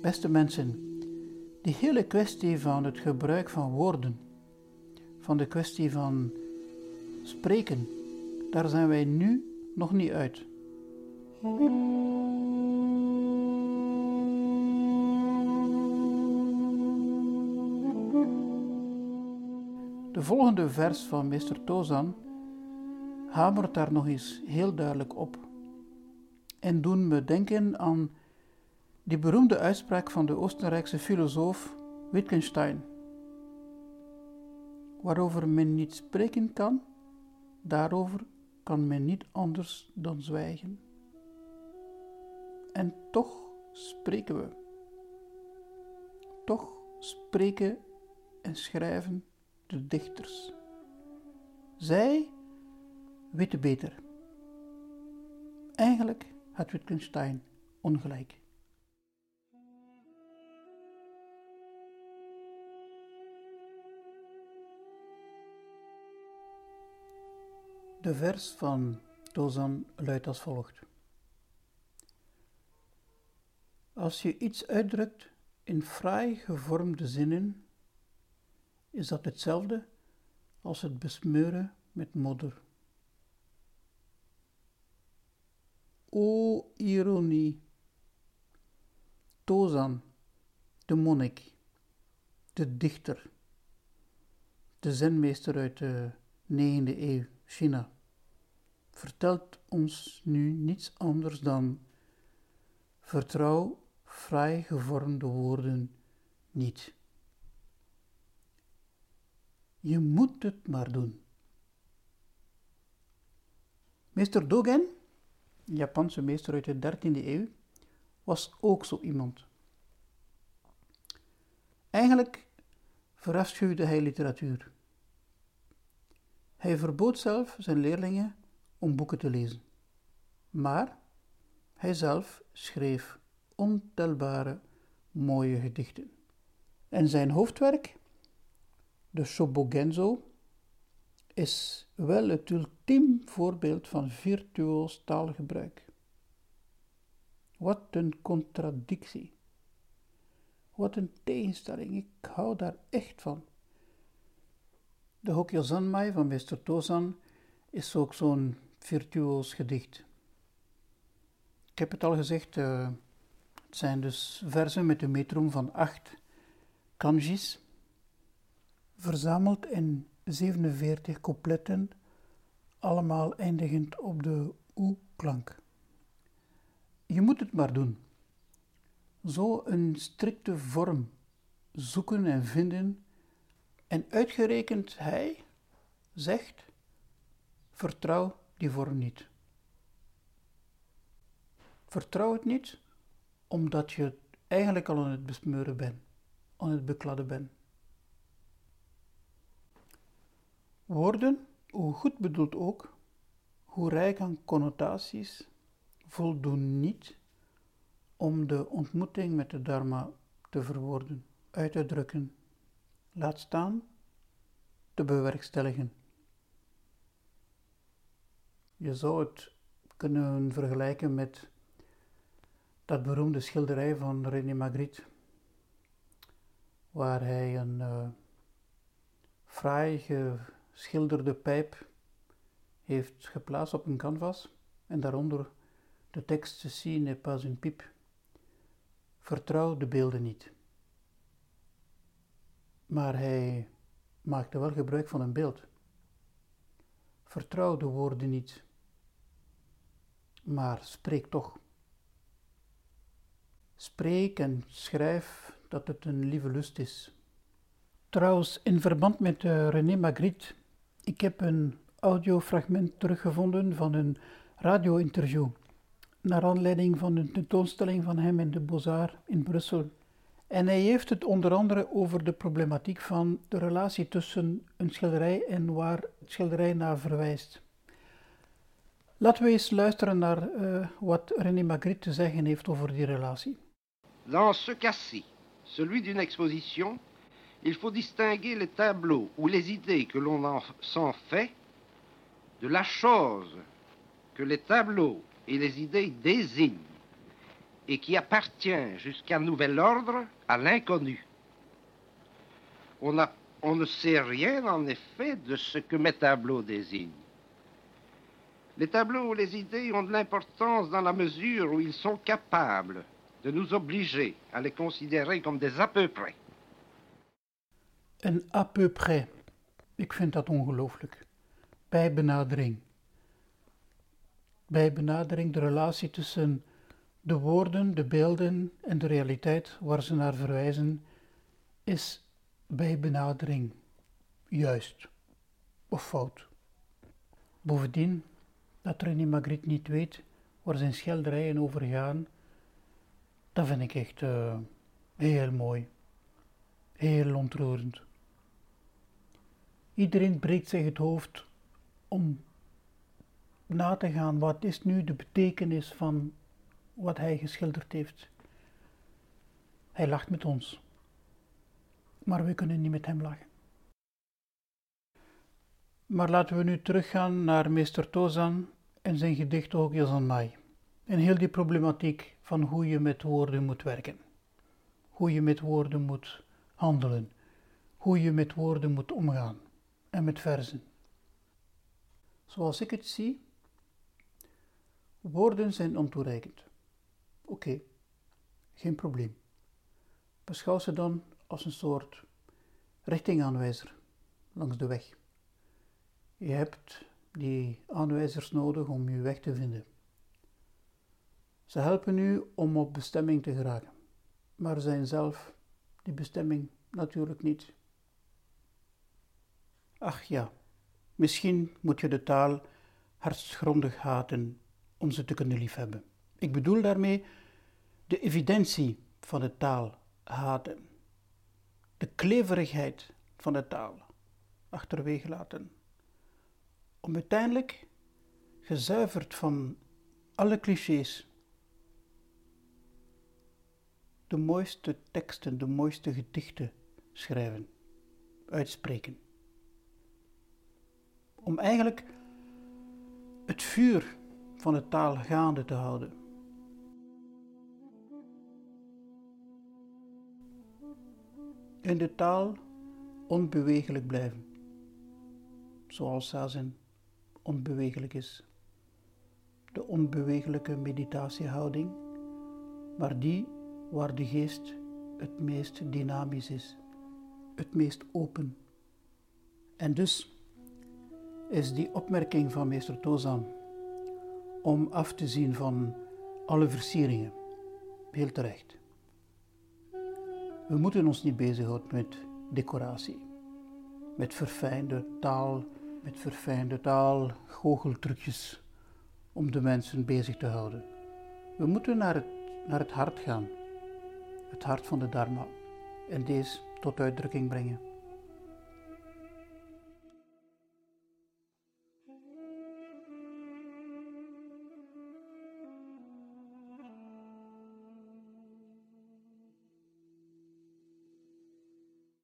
Beste mensen, die hele kwestie van het gebruik van woorden, van de kwestie van spreken, daar zijn wij nu nog niet uit. De volgende vers van meester Tozan hamert daar nog eens heel duidelijk op en doen me denken aan die beroemde uitspraak van de Oostenrijkse filosoof Wittgenstein. Waarover men niet spreken kan, daarover kan men niet anders dan zwijgen. En toch spreken we. Toch spreken en schrijven de dichters. Zij weten beter. Eigenlijk had Wittgenstein ongelijk. De vers van Tozan luidt als volgt. Als je iets uitdrukt in fraai gevormde zinnen, is dat hetzelfde als het besmeuren met modder. O ironie! Tozan, de monnik, de dichter, de zenmeester uit de 9e eeuw, China, vertelt ons nu niets anders dan vertrouw vrij gevormde woorden niet. Je moet het maar doen. Meester Dogen, Japanse meester uit de 13e eeuw, was ook zo iemand. Eigenlijk verafschuwde hij literatuur. Hij verbood zelf zijn leerlingen om boeken te lezen. Maar hij zelf schreef ontelbare mooie gedichten. En zijn hoofdwerk, de Shobogenzo, is wel het ultiem voorbeeld van virtuoos taalgebruik. Wat een contradictie. Wat een tegenstelling. Ik hou daar echt van. De Zanmai van Mr. Tozan is ook zo'n virtuoos gedicht. Ik heb het al gezegd, uh, het zijn dus versen met een metrum van acht kanjis, verzameld in 47 coupletten, allemaal eindigend op de oe-klank. Je moet het maar doen. Zo een strikte vorm zoeken en vinden, en uitgerekend hij zegt: vertrouw die vorm niet. Vertrouw het niet, omdat je eigenlijk al aan het besmeuren bent, aan het bekladden bent. Woorden, hoe goed bedoeld ook, hoe rijk aan connotaties, voldoen niet om de ontmoeting met de Dharma te verwoorden, uit te drukken, laat staan te bewerkstelligen. Je zou het kunnen vergelijken met dat beroemde schilderij van René Magritte, waar hij een uh, fraai geschilderde pijp heeft geplaatst op een canvas en daaronder de tekst "Si n'est pas une pipe". Vertrouw de beelden niet. Maar hij maakte wel gebruik van een beeld. Vertrouw de woorden niet, maar spreek toch. Spreek en schrijf dat het een lieve lust is. Trouwens, in verband met uh, René Magritte, ik heb een audiofragment teruggevonden van een radio-interview, naar aanleiding van een tentoonstelling van hem in de Beaux-Arts in Brussel. En hij heeft het onder andere over de problematiek van de relatie tussen een schilderij en waar het schilderij naar verwijst. Laten we eens luisteren naar uh, wat René Magritte te zeggen heeft over die relatie. Dans ce cas-ci, celui d'une exposition, il faut distinguer les tableaux ou les idées que l'on s'en fait de la chose que les tableaux et les idées désignent. et qui appartient jusqu'à nouvel ordre à l'inconnu. On, ne sait rien en effet de ce que mes tableaux désignent. Les tableaux ou les idées ont de l'importance dans la mesure où ils sont capables de nous obliger à les considérer comme des à. Een à peu près. Ik vind dat ongelooflijk. Bij benadering. Bij benadering de relatie tussen de woorden, de beelden en de realiteit waar ze naar verwijzen, is bij benadering juist of fout. Bovendien, dat René Magritte niet weet waar zijn schilderijen over gaan, dat vind ik echt eh, heel mooi. Heel ontroerend. Iedereen breekt zich het hoofd om na te gaan wat is nu de betekenis van wat hij geschilderd heeft. Hij lacht met ons, maar we kunnen niet met hem lachen. Maar laten we nu teruggaan naar meester Tozan en zijn gedicht Mai. En heel die problematiek van hoe je met woorden moet werken. Hoe je met woorden moet handelen. Hoe je met woorden moet omgaan. En met verzen. Zoals ik het zie, woorden zijn ontoereikend. Oké, geen probleem. Beschouw ze dan als een soort richtingaanwijzer langs de weg. Je hebt die aanwijzers nodig om je weg te vinden. Ze helpen u om op bestemming te geraken, maar zijn zelf die bestemming natuurlijk niet. Ach ja, misschien moet je de taal hartgrondig haten om ze te kunnen liefhebben. Ik bedoel daarmee de evidentie van de taal haten, de kleverigheid van de taal achterwege laten, om uiteindelijk, gezuiverd van alle clichés, de mooiste teksten, de mooiste gedichten schrijven, uitspreken. Om eigenlijk het vuur van de taal gaande te houden. In de taal onbewegelijk blijven, zoals Zazen onbewegelijk is. De onbewegelijke meditatiehouding, maar die waar de geest het meest dynamisch is, het meest open. En dus is die opmerking van meester Tozan om af te zien van alle versieringen heel terecht. We moeten ons niet bezighouden met decoratie, met verfijnde taal, met verfijnde taal, goocheltrucjes om de mensen bezig te houden. We moeten naar het, naar het hart gaan, het hart van de Dharma, en deze tot uitdrukking brengen.